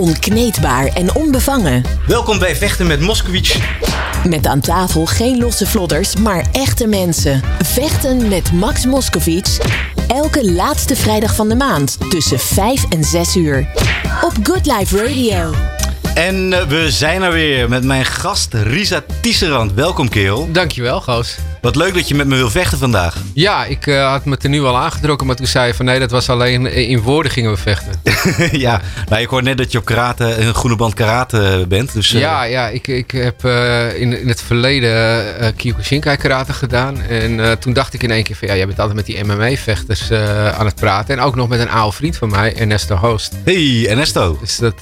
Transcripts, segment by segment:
Onkneedbaar en onbevangen. Welkom bij Vechten met Moskowitz. Met aan tafel geen losse vlodders, maar echte mensen. Vechten met Max Moskowitz. Elke laatste vrijdag van de maand tussen 5 en 6 uur. Op Good Life Radio. En uh, we zijn er weer met mijn gast Risa Tisserand. Welkom, Keel. Dankjewel, Goos. Wat leuk dat je met me wil vechten vandaag. Ja, ik uh, had me er nu al aangetrokken, maar toen zei je van nee, dat was alleen in woorden gingen we vechten. ja, nou, ik hoor net dat je op karate, een groene band karate bent. Dus, uh... Ja, ja ik, ik heb uh, in, in het verleden Kyokushinkai karate gedaan. En toen dacht ik in één keer van ja, jij bent altijd met die MMA-vechters aan het praten. En ook nog met een oude vriend van mij, Ernesto Host. Hey, Ernesto. Dus dat,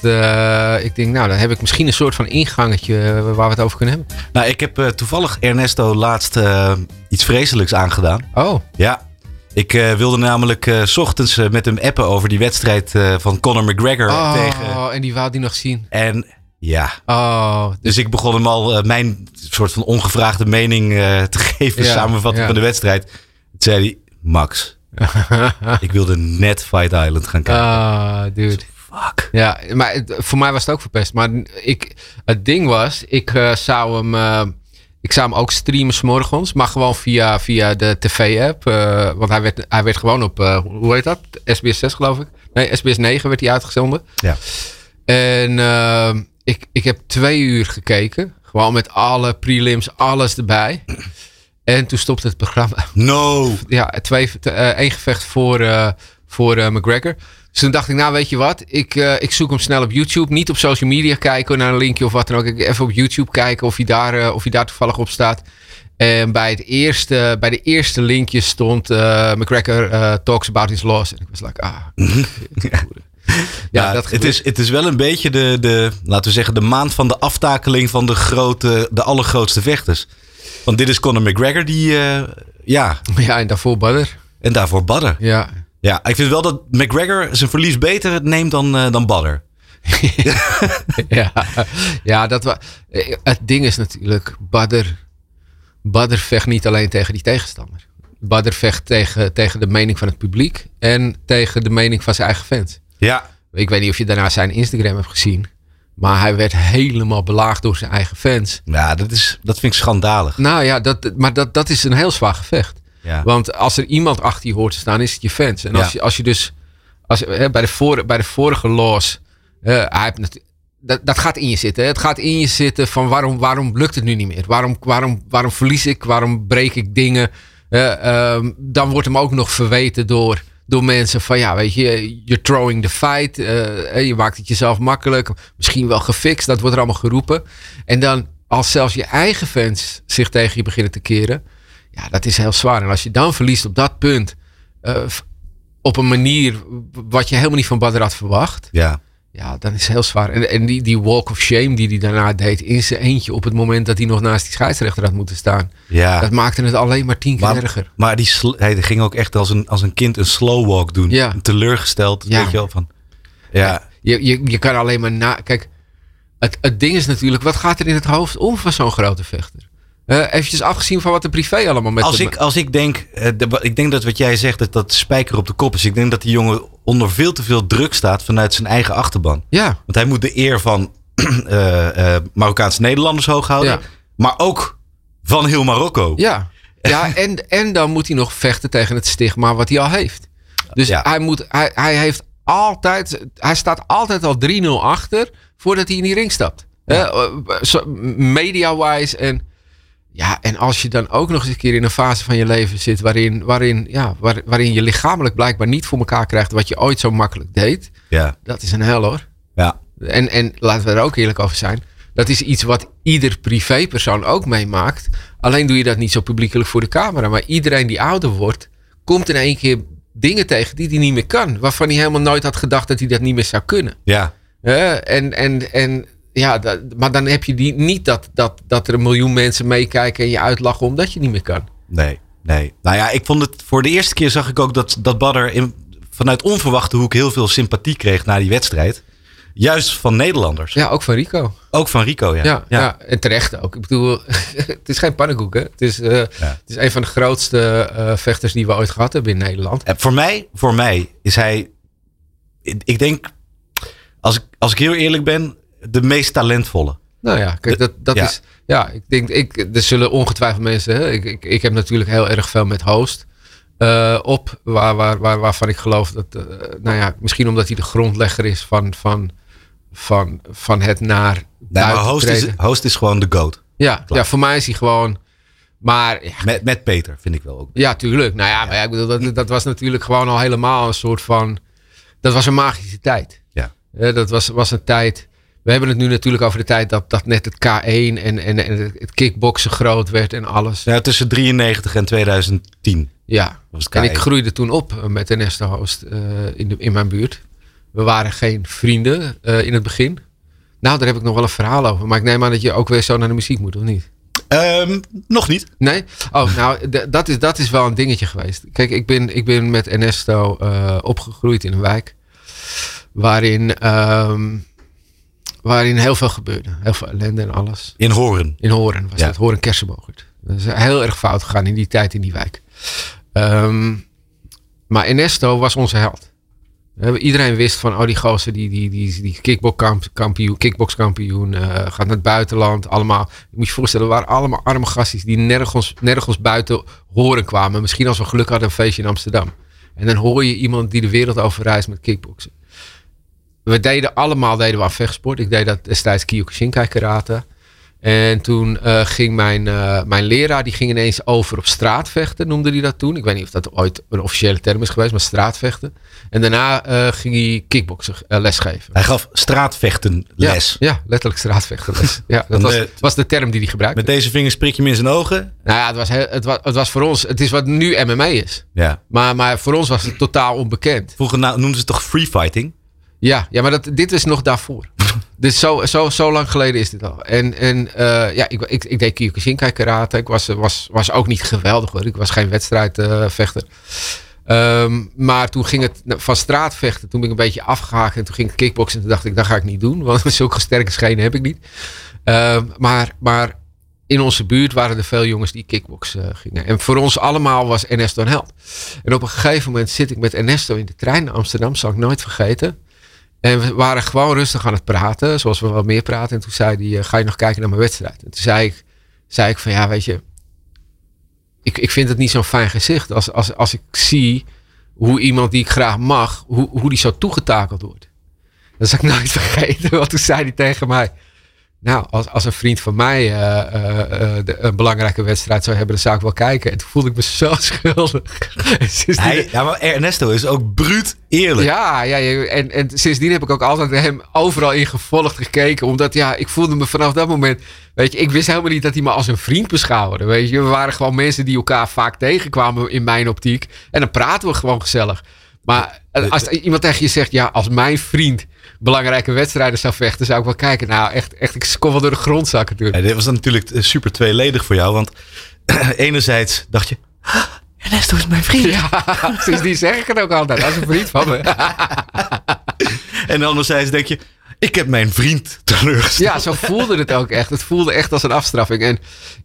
ik denk, nou, dan heb ik misschien een soort van ingangetje waar we het over kunnen hebben. Nou, ik heb toevallig Ernesto laatst iets vreselijks aangedaan. Oh. Ja. Ik uh, wilde namelijk uh, s ochtends met hem appen over die wedstrijd van Conor McGregor oh, tegen... Oh, en die wou die nog zien. En ja. Oh, dus... dus ik begon hem al mijn soort van ongevraagde mening te geven, ja, samenvatting ja. van de wedstrijd. Toen zei hij, Max, ik wilde net Fight Island gaan kijken. Ah, dude. Fuck. Ja, maar voor mij was het ook verpest. Maar ik, het ding was, ik zou hem... Ik zou hem ook streamen s'morgens, maar gewoon via, via de tv-app. Uh, want hij werd, hij werd gewoon op, uh, hoe heet dat? SBS 6 geloof ik. Nee, SBS 9 werd hij uitgezonden. Ja. En uh, ik, ik heb twee uur gekeken. Gewoon met alle prelims, alles erbij. En toen stopte het programma. No! Ja, twee, één gevecht voor, voor McGregor. Dus toen dacht ik, nou weet je wat, ik, uh, ik zoek hem snel op YouTube. Niet op social media kijken naar een linkje of wat dan ook. Ik even op YouTube kijken of hij daar, uh, of hij daar toevallig op staat. En bij, het eerste, bij de eerste linkje stond uh, McGregor talks about his loss. En ik was like, ah. ja, ja dat het, is, het is wel een beetje de, de, laten we zeggen, de maand van de aftakeling van de, grote, de allergrootste vechters. Want dit is Conor McGregor die, ja. Ja, en daarvoor Badder. En daarvoor Badder. Ja. Ja, ik vind wel dat McGregor zijn verlies beter neemt dan, uh, dan Badder. ja, ja dat wa het ding is natuurlijk, Badder, Badder vecht niet alleen tegen die tegenstander. Badder vecht tegen, tegen de mening van het publiek en tegen de mening van zijn eigen fans. Ja. Ik weet niet of je daarna zijn Instagram hebt gezien. Maar hij werd helemaal belaagd door zijn eigen fans. Ja, dat, is, dat vind ik schandalig. Nou ja, dat, maar dat, dat is een heel zwaar gevecht. Ja. Want als er iemand achter je hoort te staan, is het je fans. En als, je, als je dus, als, hè, bij, de voor, bij de vorige loss, uh, hij heeft dat, dat gaat in je zitten. Hè? Het gaat in je zitten van waarom, waarom lukt het nu niet meer? Waarom, waarom, waarom verlies ik? Waarom breek ik dingen? Uh, um, dan wordt hem ook nog verweten door, door mensen van ja, weet je, you're throwing the fight. Uh, je maakt het jezelf makkelijk. Misschien wel gefixt. Dat wordt er allemaal geroepen. En dan als zelfs je eigen fans zich tegen je beginnen te keren ja, dat is heel zwaar. En als je dan verliest op dat punt, uh, op een manier wat je helemaal niet van Badr had verwacht. Ja. Ja, dan is het heel zwaar. En, en die, die walk of shame die hij daarna deed in zijn eentje op het moment dat hij nog naast die scheidsrechter had moeten staan. Ja. Dat maakte het alleen maar tien keer maar, erger. Maar die hij ging ook echt als een, als een kind een slow walk doen. Ja. Teleurgesteld, Ja. weet je wel. Van, ja. Je, je, je kan alleen maar na... Kijk, het, het ding is natuurlijk, wat gaat er in het hoofd om van zo'n grote vechter? Uh, eventjes afgezien van wat de privé allemaal met als ik, als ik denk, eh, de- ik denk dat wat jij zegt, dat dat spijker op de kop is. Ik denk dat die jongen onder veel te veel druk staat vanuit zijn eigen achterban. Ja, Want hij moet de eer van eh, Marokkaanse Nederlanders hoog houden. Ja. Maar ook van heel Marokko. ja. ja en, en dan moet hij nog vechten tegen het stigma wat hij al heeft. Dus Ja. hij, moet, hij, hij heeft altijd, hij staat altijd al 3-0 achter voordat hij in die ring stapt. Ja. Media-wise en ja, en als je dan ook nog eens een keer in een fase van je leven zit waarin, waarin, ja, waar, waarin je lichamelijk blijkbaar niet voor elkaar krijgt wat je ooit zo makkelijk deed, Ja. dat is een hel hoor. ja. En, en laten we er ook eerlijk over zijn. Dat is iets wat ieder privépersoon ook meemaakt. Alleen doe je dat niet zo publiekelijk voor de camera. Maar iedereen die ouder wordt, komt in één keer dingen tegen die hij niet meer kan. Waarvan hij helemaal nooit had gedacht dat hij dat niet meer zou kunnen. Ja. Hè? en, en, en ja, dat, maar dan heb je die, niet dat, dat, dat er een miljoen mensen meekijken en je uitlachen omdat je niet meer kan. Nee, nee. Nou ja, ik vond het voor de eerste keer zag ik ook dat, dat Badr in, vanuit onverwachte hoek heel veel sympathie kreeg na die wedstrijd. Juist van Nederlanders. Ja, ook van Rico. Ook van Rico, ja. Ja, ja. en terecht ook. Ik bedoel, het is geen pannenkoek. Hè? Het, is, eh, het is een van de grootste eh, vechters die we ooit gehad hebben in Nederland. En voor mij, voor mij is hij, ik ik denk, als ik, als ik heel eerlijk ben, de meest talentvolle. Nou ja, kijk, dat, dat is. Ja, ik denk, ik, er zullen ongetwijfeld mensen. Hè, ik, ik, ik heb natuurlijk heel erg veel met host. Uh, op, waar, waar, waar, waarvan ik geloof dat, uh, nou ja, misschien omdat hij de grondlegger is van, van, van, van het naar. Nee, maar host is, host is gewoon de goat. Ja, ja, voor mij is hij gewoon. Maar, ja. met, met Peter vind ik wel ook. Ja, tuurlijk. Nou ja, ja. maar ja, ik bedoel, dat, dat was natuurlijk gewoon al helemaal een soort van. Dat was een magische tijd. Ja. Uh, dat was, was een tijd. We hebben het nu natuurlijk over de tijd dat, dat net het K1 en, en, en het kickboksen groot werd en alles. Ja, tussen 93 en 2010. Ja, en ik groeide toen op met Ernesto Host uh, in, de, in mijn buurt. We waren geen vrienden uh, in het begin. Nou, daar heb ik nog wel een verhaal over. Maar ik neem aan dat je ook weer zo naar de muziek moet, of niet? Um, nog niet. Nee? Oh, nou, dat is, dat is wel een dingetje geweest. Kijk, ik ben, ik ben met Ernesto uh, opgegroeid in een wijk. Waarin, um, waarin heel veel gebeurde. Heel veel ellende en alles. In Horen? In Horen was ja. het. Horen Kersenbogert. Dat is heel erg fout gegaan in die tijd in die wijk. Um, maar Ernesto was onze held. Iedereen wist van, oh die gozer, die, die, die, die kickboxkampioen uh, gaat naar het buitenland. Allemaal, je moet je voorstellen, we waren allemaal arme gastjes die nergens, nergens buiten horen kwamen. Misschien als we geluk hadden een feestje in Amsterdam. En dan hoor je iemand die de wereld over reist met kickboksen. We deden allemaal deden we aan vechtsport. Ik deed dat destijds Kyokushinkai karate. En toen uh, ging mijn, uh, mijn leraar, die ging ineens over op straatvechten, noemde hij dat toen. Ik weet niet of dat ooit een officiële term is geweest, maar straatvechten. En daarna uh, ging hij kickboksen lesgeven. Hij gaf straatvechten les? Ja, ja letterlijk straatvechten les. ja, dat was, was, de term die hij gebruikte. Met deze vingers prik je hem in zijn ogen? Nou ja, het was, het, was, het was voor ons, het is wat nu MMA is. Ja. Maar, maar voor ons was het totaal onbekend. Vroeger noemden ze het toch free fighting? Ja, ja maar dat, dit is nog daarvoor. dus zo, zo, zo lang geleden is dit al. En, en uh, ja, ik, ik, ik deed Kyokushinkai karate. Ik was, was, was ook niet geweldig hoor. Ik was geen wedstrijdvechter. Um, maar toen ging het van straatvechten. Toen ben ik een beetje afgehaakt. En toen ging ik kickboksen. En toen dacht ik, dat ga ik niet doen. Want zulke sterke schenen heb ik niet. Uh, maar, maar in onze buurt waren er veel jongens die kickbox uh, gingen. En voor ons allemaal was Ernesto een held. En op een gegeven moment zit ik met Ernesto in de trein naar Amsterdam. Zal ik nooit vergeten. En we waren gewoon rustig aan het praten, zoals we wel meer praten. En toen zei hij, ga je nog kijken naar mijn wedstrijd? En toen zei ik, zei ik van, ja, weet je, ik, ik vind het niet zo'n fijn gezicht als, als, als ik zie hoe iemand die ik graag mag, hoe, hoe die zo toegetakeld wordt. Dat zal ik nooit vergeten, want toen zei hij tegen mij, nou, als, als een vriend van mij uh, uh, de, een belangrijke wedstrijd zou hebben, dan zou ik wel kijken. En toen voelde ik me zo schuldig. Hij, ja, maar Ernesto is ook bruut eerlijk. Ja, ja en, en sindsdien heb ik ook altijd hem overal in gevolgd gekeken. Omdat ja, ik voelde me vanaf dat moment. Weet je, ik wist helemaal niet dat hij me als een vriend beschouwde. Weet je, we waren gewoon mensen die elkaar vaak tegenkwamen in mijn optiek. En dan praten we gewoon gezellig. Maar als iemand tegen je zegt, ja, als mijn vriend belangrijke wedstrijden zou vechten, zou ik wel kijken. Nou, echt, echt ik kon wel door de grond zakken natuurlijk. Ja, dit was natuurlijk eh, super tweeledig voor jou, want enerzijds dacht je, Ernesto is mijn vriend. Ja, dus die zeg ik het ook altijd, als een vriend van me. en anderzijds denk je, ik heb mijn vriend teleurgesteld. Ja, zo voelde het ook echt. Het voelde echt als een afstraffing. En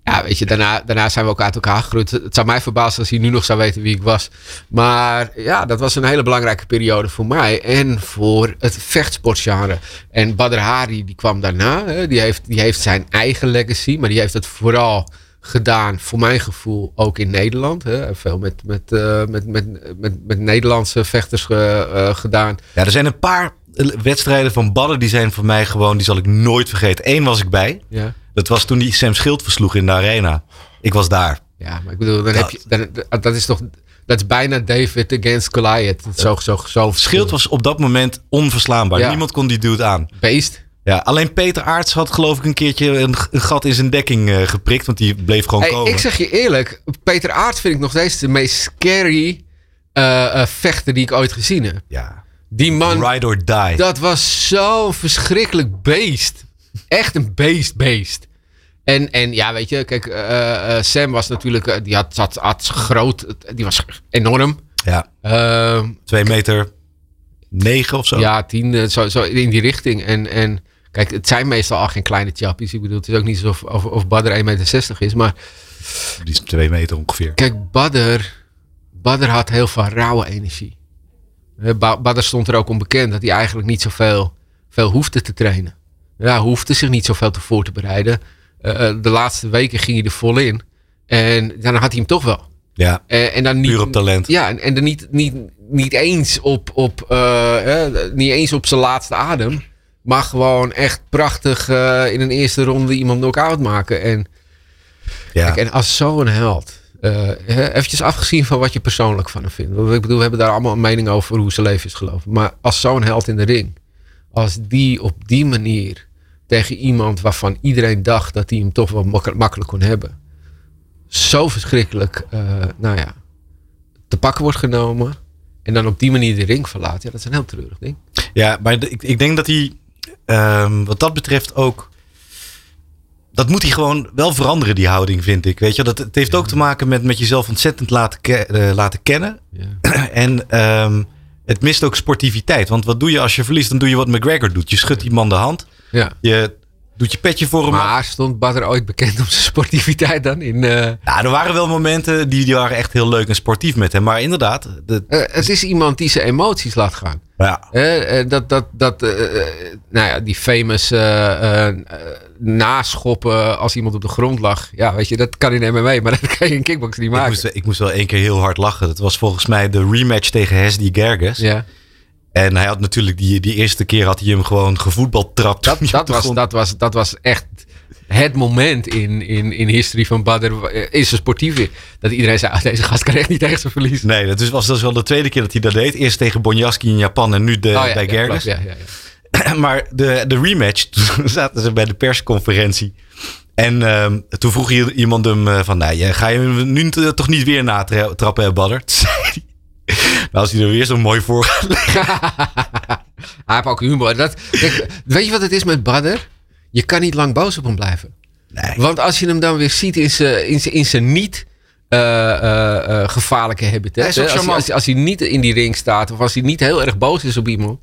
ja, weet je, daarna, daarna zijn we ook uit elkaar gegroeid. Het zou mij verbazen als hij nu nog zou weten wie ik was. Maar ja, dat was een hele belangrijke periode voor mij. En voor het vechtsportgenre. En Badr Hari, die kwam daarna. Hè, die, heeft, die heeft zijn eigen legacy. Maar die heeft het vooral gedaan, voor mijn gevoel, ook in Nederland. Hè. Veel met, met, uh, met, met, met, met Nederlandse vechters uh, gedaan. Ja, er zijn een paar wedstrijden van Badden, die zijn voor mij gewoon, die zal ik nooit vergeten. Eén was ik bij. Ja. Dat was toen die Sam Schild versloeg in de arena. Ik was daar. Ja, maar ik bedoel, dan dat, heb je, dan, dat is toch, dat is bijna David against Goliath. Zo, zo, zo Schild was op dat moment onverslaanbaar. Ja. Niemand kon die dude aan. Beest. Ja, alleen Peter Aarts had geloof ik een keertje een, gat in zijn dekking uh, geprikt, want die bleef gewoon hey, komen. Ik zeg je eerlijk, Peter Aarts vind ik nog steeds de meest scary uh, uh, vechter die ik ooit gezien heb. Ja. Die man. Ride or die. Dat was zo'n verschrikkelijk beest. Echt een beest, beest. En, en ja, weet je, kijk, uh, uh, Sam was natuurlijk, uh, die had, had, had groot, die was enorm. Ja. Ehm, Twee meter negen of zo. Ja, tien, zo, zo in die richting. En, en kijk, het zijn meestal al geen kleine chappies. Ik bedoel, het is ook niet zo of, of, of Badr 1,60 meter is, maar... Die is twee meter ongeveer. Kijk, Badr, Badr had heel veel rauwe energie. Badr stond er ook onbekend dat hij eigenlijk niet zoveel veel hoefde te trainen. Ja, hoefde zich niet zoveel te voor te bereiden. de laatste weken ging hij er vol in. En dan had hij hem toch wel. Ja, uh, en dan niet, puur op talent. Ja, en, en dan niet, niet, niet, eens op, op, uh, niet eens op zijn laatste adem. Maar gewoon echt prachtig uh, in een eerste ronde iemand knock-out maken. En, ja. kijk, en als zo'n held. Eventjes afgezien van wat je persoonlijk van hem vindt. Ik bedoel, we hebben daar allemaal een mening over hoe zijn leven is gelopen. Maar als zo'n held in de ring. Als die op die manier tegen iemand waarvan iedereen dacht dat hij hem toch wel makkelijk kon hebben zo verschrikkelijk, uh, nou ja, te pakken wordt genomen. En dan op die manier de ring verlaat. Ja, dat is een heel treurig ding. Ja, maar ik, ik denk dat hij, um, wat dat betreft ook. Dat moet hij gewoon wel veranderen, die houding, vind ik. Weet je, dat, het heeft ook te maken met, met jezelf ontzettend laten, uh, laten kennen. Ja. en um, het mist ook sportiviteit. Want wat doe je als je verliest? Dan doe je wat McGregor doet. Je schudt die man de hand. Ja. Je Doet je petje voor hem. Maar stond Badr ooit bekend om zijn sportiviteit dan? In, uh... Ja, er waren wel momenten die, die waren echt heel leuk en sportief met hem. Maar inderdaad. De... Uh, het is iemand die zijn emoties laat gaan. Ja. Uh, dat, dat, dat, nou ja, die famous naschoppen als iemand op de grond lag. Ja, weet je, dat kan in MMA, maar dat kan je in kickbox niet maken. Ik moest, ik moest wel één keer heel hard lachen. Dat was volgens mij de rematch tegen Hesdy Gerges. Ja. En hij had natuurlijk die, die eerste keer had hij hem gewoon gevoetbald trapt. Dat, dat, was, dat, was, dat was echt het moment in, in, in history van Badr. Is een sportief Dat iedereen zei, ah, deze gast kan echt niet tegen zijn verliezen. Nee, dat was, dat wel de tweede keer dat hij dat deed. Eerst tegen Bonjaski in Japan en nu de, oh, bij Gerges. Ja, ja, ja, maar de, de rematch, toen zaten ze bij de persconferentie. En uh, toen vroeg iemand hem uh, van, nou, ga je hem nu toch niet weer natrappen, Badr? Hij, nou, als hij er weer zo mooi voor hij heeft ook humor. Dat, weet je wat het is met Badr? Je kan niet lang boos op hem blijven. Nee. Want als je hem dan weer ziet in zijn, in zijn, in zijn niet uh, uh, uh, gevaarlijke habitat. Als, als, als, hij niet in die ring staat of als hij niet heel erg boos is op iemand.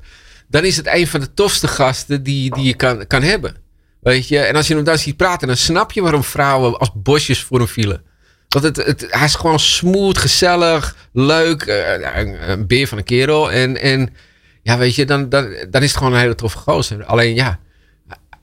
Dan is het een van de tofste gasten die, die je kan, kan hebben. Weet je? En als je hem dan ziet praten, dan snap je waarom vrouwen als bosjes voor hem vielen. Want het, het, hij is gewoon smooth, gezellig, leuk. Uh, een, een, beer van een kerel. En, en ja, weet je, dan, dan, dan is het gewoon een hele toffe gozer. Alleen ja,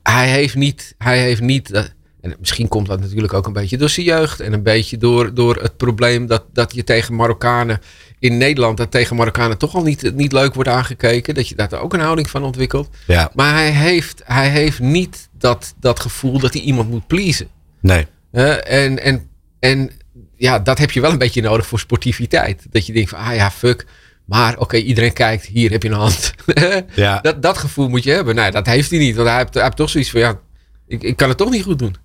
hij heeft niet... Hij heeft niet uh, en misschien komt dat natuurlijk ook een beetje door zijn jeugd. En een beetje door, door het probleem dat, dat je tegen Marokkanen in Nederland... dat tegen Marokkanen toch al niet, niet leuk wordt aangekeken. Dat je daar ook een houding van ontwikkelt. Ja. Maar hij heeft, hij heeft niet dat, dat gevoel dat hij iemand moet pleasen. Nee. Uh, en, en en ja, dat heb je wel een beetje nodig voor sportiviteit. Dat je denkt van, ah ja, fuck. Maar oké, iedereen kijkt, hier heb je een hand. ja. dat, dat gevoel moet je hebben. Nee, dat heeft hij niet. Want hij heeft, hij heeft toch zoiets van, ja, ik, ik kan het toch niet goed doen.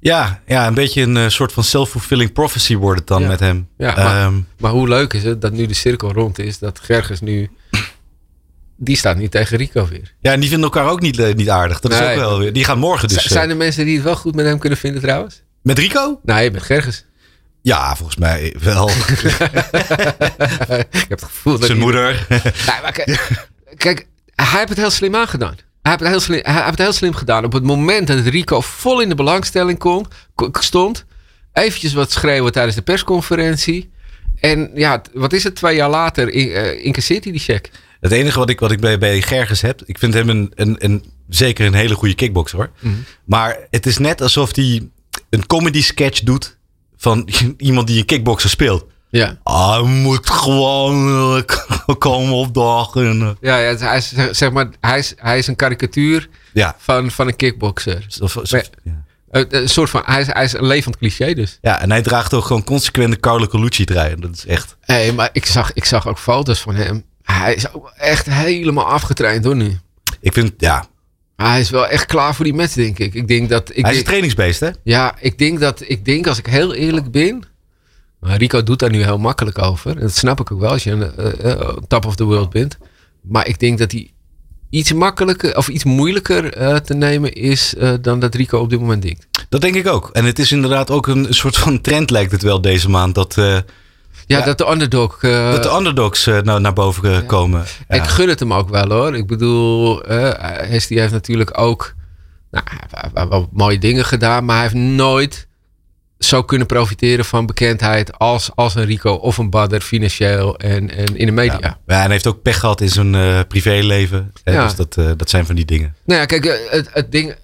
Ja, ja een beetje een uh, soort van self-fulfilling prophecy wordt het dan ja. met hem. Ja, maar, um, maar, hoe leuk is het dat nu de cirkel rond is, dat Gerges nu... Die staat niet tegen Rico weer. Ja, en die vinden elkaar ook niet, uh, niet aardig. Dat nee, is ook wel weer. Die gaan morgen dus. Zijn er mensen die het wel goed met hem kunnen vinden trouwens? Met Rico? Nee, met Gerges. Ja, volgens mij wel. ik heb het gevoel dat Zijn moeder. nee, kijk, kijk, hij heeft het heel slim aangedaan. Hij heeft, het heel slim, hij heeft het heel slim gedaan. Op het moment dat Rico vol in de belangstelling kon, stond, eventjes wat schreeuwen tijdens de persconferentie. En ja, wat is het? Twee jaar later in, uh, incasseert hij die check. Het enige wat ik, wat ik bij, bij Gerges heb, ik vind hem een, een, een zeker een hele goede kickboxer hoor. Mm -hmm. Maar het is net alsof hij een comedy sketch doet van iemand die een kickboxer speelt. Ja. Ah, hij moet gewoon uh, komen opdagen. Ja, ja hij, is, zeg maar, hij, is, hij is een karikatuur ja. van, van een kickboxer. Of, ja. Een soort van, hij is, hij is een levend cliché dus. Ja, en hij draagt ook gewoon consequente Carlo Colucci trui. Dat is echt... Hé, hey, maar ik zag, ik zag ook foto's van hem. Hij is ook echt helemaal afgetraind hoor nu. Ik vind, ja, hij is wel echt klaar voor die match, denk ik. ik denk dat, ik hij is een trainingsbeest, hè? Ja, ik denk dat, ik denk als ik heel eerlijk ben. Rico doet daar nu heel makkelijk over. Dat snap ik ook wel als je een uh, uh, top of the world bent. Maar ik denk dat hij iets makkelijker of iets moeilijker uh, te nemen is dan dat Rico op dit moment denkt. Dat denk ik ook. En het is inderdaad ook een soort van trend, lijkt het wel deze maand. Dat ja, ja, dat de underdog. Uh, dat de underdogs uh, nou, naar boven ja. komen. Ja. Ik gun het hem ook wel hoor. Ik bedoel, uh, heeft natuurlijk ook nou, wel mooie dingen gedaan, maar hij heeft nooit zou kunnen profiteren van bekendheid als, als een Rico of een Badder financieel en, en in de media. Ja. en hij heeft ook pech gehad in zijn privéleven. Dus dat, dat zijn van die dingen. Nou ja, kijk, het, het ding.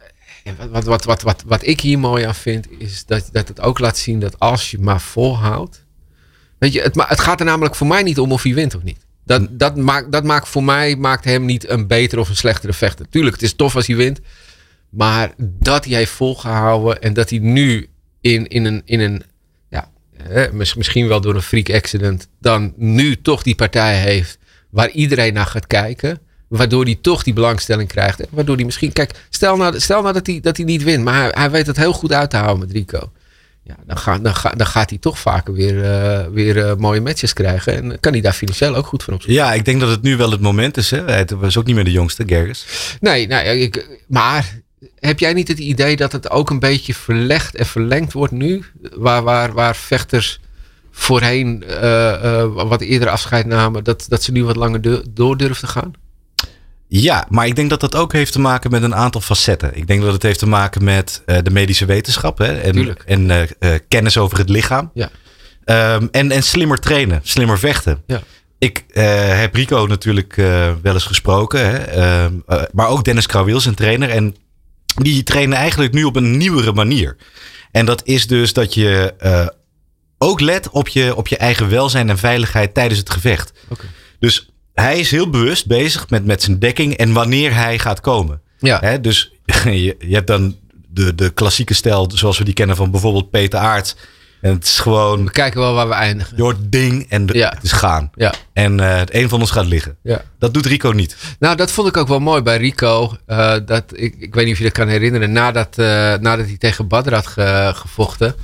Wat, wat, wat, wat, wat ik hier mooi aan vind, is dat, dat het ook laat zien dat als je maar volhoudt. Weet je, het, het gaat er namelijk voor mij niet om of hij wint of niet. Dat, dat, maakt, dat maakt voor mij maakt hem niet een betere of een slechtere vechter. Tuurlijk, het is tof als hij wint. Maar dat hij heeft volgehouden en dat hij nu in, in een, in een ja, misschien wel door een freak accident, dan nu toch die partij heeft waar iedereen naar gaat kijken. Waardoor hij toch die belangstelling krijgt. Waardoor hij misschien, kijk, stel nou, stel nou dat, hij, dat hij niet wint, maar hij, hij weet het heel goed uit te houden met Rico. Ja, dan, ga, dan, ga, dan gaat hij toch vaker weer, uh, weer uh, mooie matches krijgen. En kan hij daar financieel ook goed van op Ja, ik denk dat het nu wel het moment is. Hè? Hij was ook niet meer de jongste, Gerges. Nee, nou, ik, maar heb jij niet het idee dat het ook een beetje verlegd en verlengd wordt nu? Waar, waar, waar vechters voorheen uh, wat eerder afscheid namen, dat, dat ze nu wat langer door durven te gaan? Ja, maar ik denk dat dat ook heeft te maken met een aantal facetten. Ik denk dat het heeft te maken met uh, de medische wetenschap hè, en, en uh, uh, kennis over het lichaam. Ja. Um, en, en slimmer trainen, slimmer vechten. Ja. Ik heb Rico natuurlijk wel eens gesproken, hè, ehm, maar ook Dennis Krauwil, zijn trainer. En die trainen eigenlijk nu op een nieuwere manier. En dat is dus dat je ook let op je, op je eigen welzijn en veiligheid tijdens het gevecht. Okay. Dus hij is heel bewust bezig met, met zijn dekking en wanneer hij gaat komen. Ja. dus je, je, hebt dan de, de klassieke stijl zoals we die kennen van bijvoorbeeld Peter Aert. En het is gewoon. We kijken wel waar we eindigen. Je hoort ding en de, het is gaan. Ja. En uh, het een van ons gaat liggen. Ja. Dat doet Rico niet. Nou, dat vond ik ook wel mooi bij Rico. Uh, dat, ik, ik weet niet of je dat kan herinneren. Nadat, uh, nadat hij tegen Badr had ge, gevochten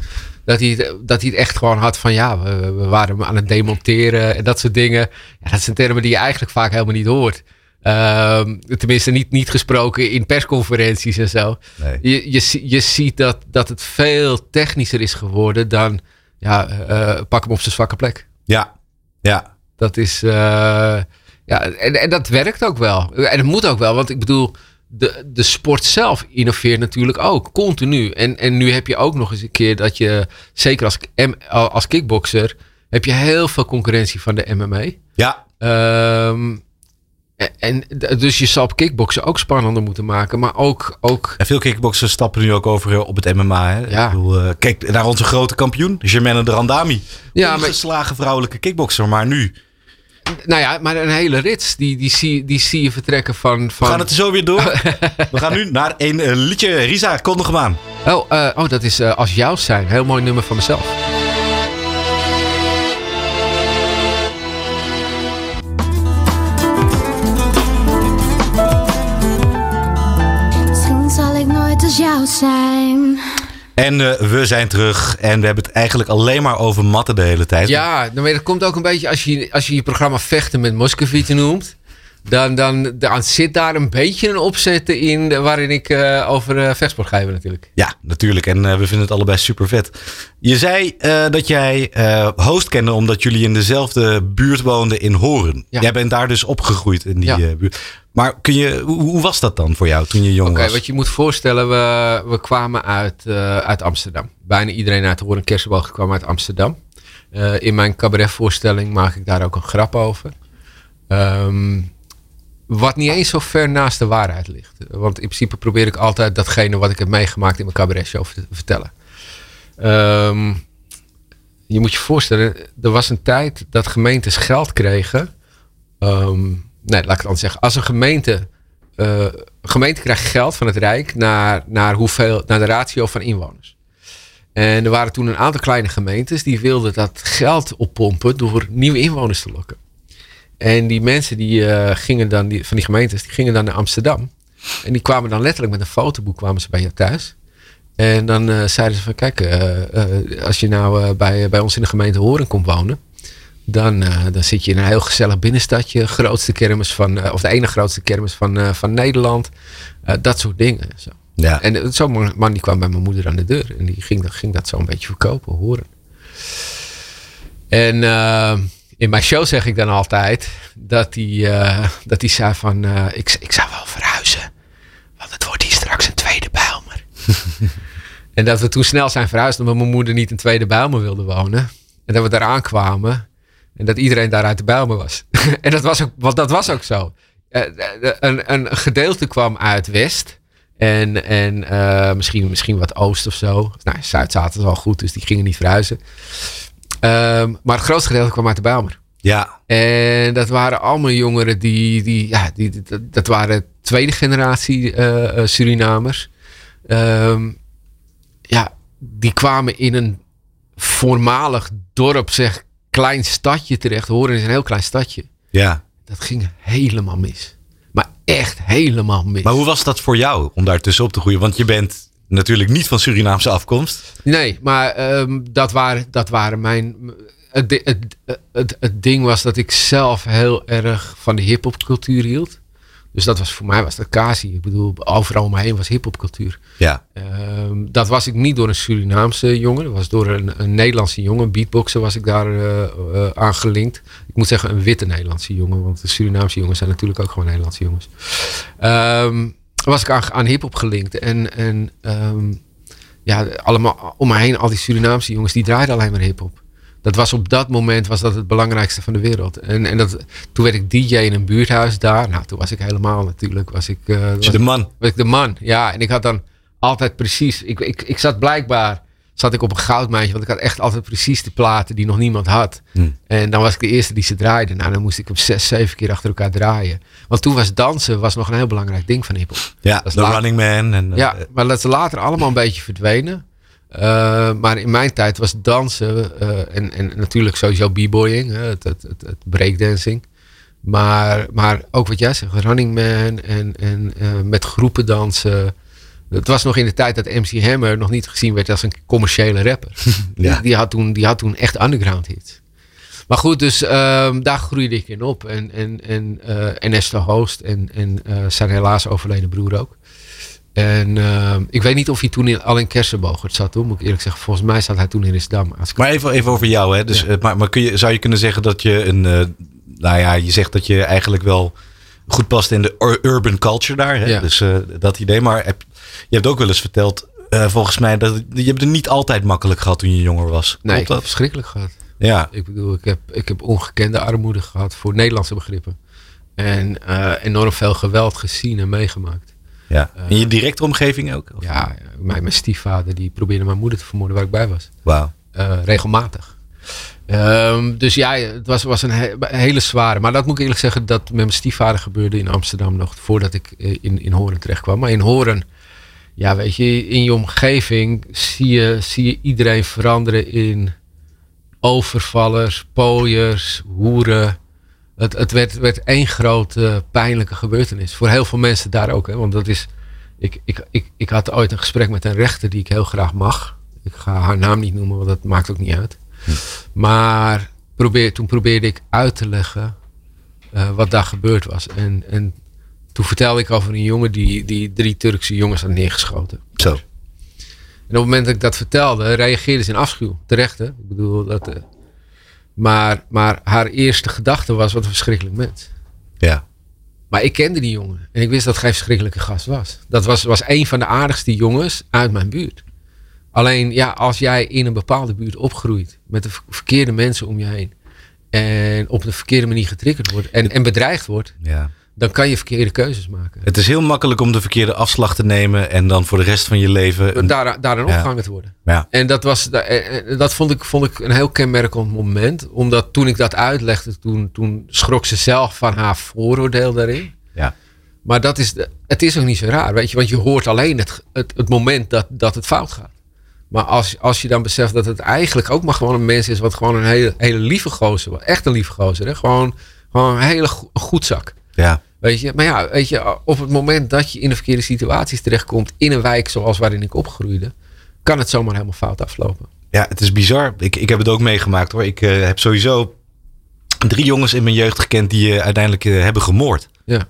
dat hij, dat hij het echt gewoon had van ja, we, we waren aan het demonteren en dat soort dingen. Ja, dat zijn termen die je eigenlijk vaak helemaal niet hoort. Uh, tenminste, niet, niet gesproken in persconferenties en zo. Nee. Je, je, je ziet dat, dat het veel technischer is geworden dan ja, uh, pak hem op zijn zwakke plek. Ja, ja. Dat is. Uh, ja, en, en dat werkt ook wel. En het moet ook wel, want ik bedoel de, de sport zelf innoveert natuurlijk ook, continu. En, en nu heb je ook nog eens een keer dat je, zeker als, als kickboxer, heb je heel veel concurrentie van de MMA. Ja. Um, en, dus je zal op kickboksen ook spannender moeten maken, maar ook... ook... En veel kickboxers stappen nu ook over op het MMA. Hè? Ja. Ik bedoel, uh, kijk naar onze grote kampioen, Germaine de Randami. Ja, maar... geslagen vrouwelijke kickboxer, maar nu nou ja, maar een hele rits, die, die, zie, die zie je vertrekken van, van... We gaan het zo weer door. We gaan nu naar een uh, liedje. Risa, kom nog aan. Oh, uh, oh, dat is uh, Als Jou Zijn. Heel mooi nummer van mezelf. En uh, we zijn terug en we hebben het eigenlijk alleen maar over matten de hele tijd. Ja, nou, dat komt ook een beetje als je als je, je programma Vechten met Moscovici noemt. Dan, dan, dan zit daar een beetje een opzet in waarin ik uh, over uh, vechtsport ga hebben natuurlijk. Ja, natuurlijk. En uh, we vinden het allebei super vet. Je zei dat jij host kende omdat jullie in dezelfde buurt woonden in Horen. Ja. Jij bent daar dus opgegroeid in die ja. buurt. Maar kun je, hoe, was dat dan voor jou toen je jong okay, was? Wat je moet voorstellen, we, we kwamen uit, uit Amsterdam. Bijna iedereen uit Horen Kersenboog kwam uit Amsterdam. In mijn cabaretvoorstelling maak ik daar ook een grap over. Um, wat niet eens zo ver naast de waarheid ligt. Want in principe probeer ik altijd datgene wat ik heb meegemaakt in mijn cabaretshow te vertellen. Um, je moet je voorstellen, er was een tijd dat gemeentes geld kregen. Um, nee, laat ik het anders zeggen. Als een gemeente, uh, gemeente krijgt geld van het Rijk naar, naar, hoeveel, naar de ratio van inwoners. En er waren toen een aantal kleine gemeentes die wilden dat geld oppompen door nieuwe inwoners te lokken. En die mensen die uh, gingen dan, die, van die gemeentes, die gingen dan naar Amsterdam. En die kwamen dan letterlijk met een fotoboek kwamen ze bij je thuis. En dan uh, zeiden ze van kijk, uh, als je nou bij, bij ons in de gemeente Horen komt wonen. Dan, dan zit je in een heel gezellig binnenstadje. Grootste kermis van, of de ene grootste kermis van, van Nederland. dat soort dingen. Zo. Ja. En zo'n man die kwam bij mijn moeder aan de deur. En die ging, ging dat zo een beetje verkopen, horen. En in mijn show zeg ik dan altijd dat hij, uh, dat hij zei van uh, ik, ik zou wel verhuizen. Want het wordt hier straks een tweede Bijlmer. En dat we toen snel zijn verhuisd omdat mijn moeder niet in Tweede Bijlmer wilde wonen. En dat we daar aankwamen. En dat iedereen daar uit de Bijlmer was. en dat was ook, want dat was ook zo. Uh, een, een gedeelte kwam uit West. En, en misschien, misschien wat Oost of zo. Nou, Zuid zaten al goed, dus die gingen niet verhuizen. Um, maar het grootste gedeelte kwam uit de Bijlmer. Ja. En dat waren allemaal jongeren die, die ja, die, dat, dat waren tweede generatie uh, Surinamers. Um, ja, die kwamen in een voormalig dorp, zeg, klein stadje terecht. Horen is een heel klein stadje. Ja. Dat ging helemaal mis. Maar echt helemaal mis. Maar hoe was dat voor jou om daar tussenop te groeien? Want je bent natuurlijk niet van Surinaamse afkomst. Nee, maar um, dat, waren, dat waren mijn. Het, het, het, het, ding was dat ik zelf heel erg van de hip-hop cultuur hield. Dus dat was voor mij was dat Kasi. Ik bedoel, overal om me heen was hip-hop Ja. Um, dat was ik niet door een Surinaamse jongen. Dat was door een, een Nederlandse jongen. Beatboxer was ik daar uh, uh, aan gelinkt. Ik moet zeggen een witte Nederlandse jongen. Want de Surinaamse jongens zijn natuurlijk ook gewoon Nederlandse jongens. Um, was ik aan, aan hip-hop gelinkt. En, en um, ja, allemaal om me heen, al die Surinaamse jongens, die draaiden alleen maar hip-hop dat was op dat moment was dat het belangrijkste van de wereld. En, en dat, toen werd ik DJ in een buurthuis daar. Nou, toen was ik helemaal natuurlijk. Was ik, uh, was, de man? Was ik de man, ja. En ik had dan altijd precies. Ik, ik, ik zat blijkbaar. Zat ik op een goudmijntje, want ik had echt altijd precies de platen die nog niemand had. Hm. En dan was ik de eerste die ze draaide. Nou, dan moest ik hem zes, zeven keer achter elkaar draaien. Want toen was dansen was nog een heel belangrijk ding van hiphop. Ja, de Running Man. En, ja, maar dat is later allemaal een beetje verdwenen. Uh, maar in mijn tijd was dansen uh, en, en natuurlijk sowieso b-boying, het, het, het, het, breakdancing. Maar, maar ook wat jij zegt, Running Man en, en uh, met groepen dansen. Het was nog in de tijd dat MC Hammer nog niet gezien werd als een commerciële rapper. ja. die, die, had toen, die had toen echt underground hits. Maar goed, dus daar groeide ik in op. En, en, en, en Esther Host en, en zijn helaas overleden broer ook. En uh, ik weet niet of hij toen in, al in Kersenbogert zat, hoor, moet ik eerlijk zeggen. Volgens mij zat hij toen in Risdam. Maar even, even over jou, hè. Dus, ja. maar, maar kun je, zou je kunnen zeggen dat je een... Nou ja, je zegt dat je eigenlijk wel goed past in de urban culture daar. Hè? Ja. Dus uh, dat idee. Maar heb, je hebt ook wel eens verteld, volgens mij, dat je hebt het niet altijd makkelijk gehad toen je jonger was. Nee, heb verschrikkelijk gehad. Ja. Ik bedoel, ik heb, ik heb ongekende armoede gehad voor Nederlandse begrippen. En enorm veel geweld gezien en meegemaakt. Ja. In je directe omgeving ook? Of? Ja, mijn, mijn stiefvader die probeerde mijn moeder te vermoorden waar ik bij was. Wauw. Regelmatig. Um, dus ja, het was, was een, he hele zware. Maar dat moet ik eerlijk zeggen, dat met mijn stiefvader gebeurde in Amsterdam nog voordat ik in, in Horen terecht kwam. Maar in Horen, ja, weet je, in je omgeving zie je, zie je iedereen veranderen in overvallers, pooiers, hoeren. Het, het werd, werd één grote pijnlijke gebeurtenis. Voor heel veel mensen daar ook. Hè? Want dat is. Ik, ik, ik, ik had ooit een gesprek met een rechter die ik heel graag mag. Ik ga haar naam niet noemen, want dat maakt ook niet uit. Maar probeer, toen probeerde ik uit te leggen uh, wat daar gebeurd was. En, en toen vertelde ik over een jongen die, die drie Turkse jongens had neergeschoten. Zo. En op het moment dat ik dat vertelde, reageerde ze in afschuw. Terecht, hè? Ik bedoel, dat. Uh, maar, maar haar eerste gedachte was: wat een verschrikkelijk mens. Ja. Maar ik kende die jongen. En ik wist dat het geen verschrikkelijke gast was. Dat was, was een van de aardigste jongens uit mijn buurt. Alleen, ja, als jij in een bepaalde buurt opgroeit. met de verkeerde mensen om je heen. en op de verkeerde manier getriggerd wordt. en, en bedreigd wordt. Ja. dan kan je verkeerde keuzes maken. Het is heel makkelijk om de verkeerde afslag te nemen. en dan voor de rest van je leven. Een... Daar, daarin opgehangen te worden. Ja. En dat, was, dat vond, ik, vond ik een heel kenmerkend moment. Omdat toen ik dat uitlegde. toen, toen schrok ze zelf van haar vooroordeel daarin. Ja. Maar dat is, het is ook niet zo raar, weet je. Want je hoort alleen het, het, het moment dat, dat het fout gaat. Maar als, als je dan beseft dat het eigenlijk ook maar gewoon een mens is. wat gewoon een hele, hele lieve gozer was. Echt een lieve gozer. Hè? Gewoon, gewoon een hele go goed zak. Ja. Weet je, maar ja, weet je, op het moment dat je in de verkeerde situaties terechtkomt. in een wijk zoals waarin ik opgroeide. kan het zomaar helemaal fout aflopen. Ja, het is bizar. Ik, ik heb het ook meegemaakt hoor. Ik uh, heb sowieso drie jongens in mijn jeugd gekend die uh, uiteindelijk uh, hebben gemoord. Ja.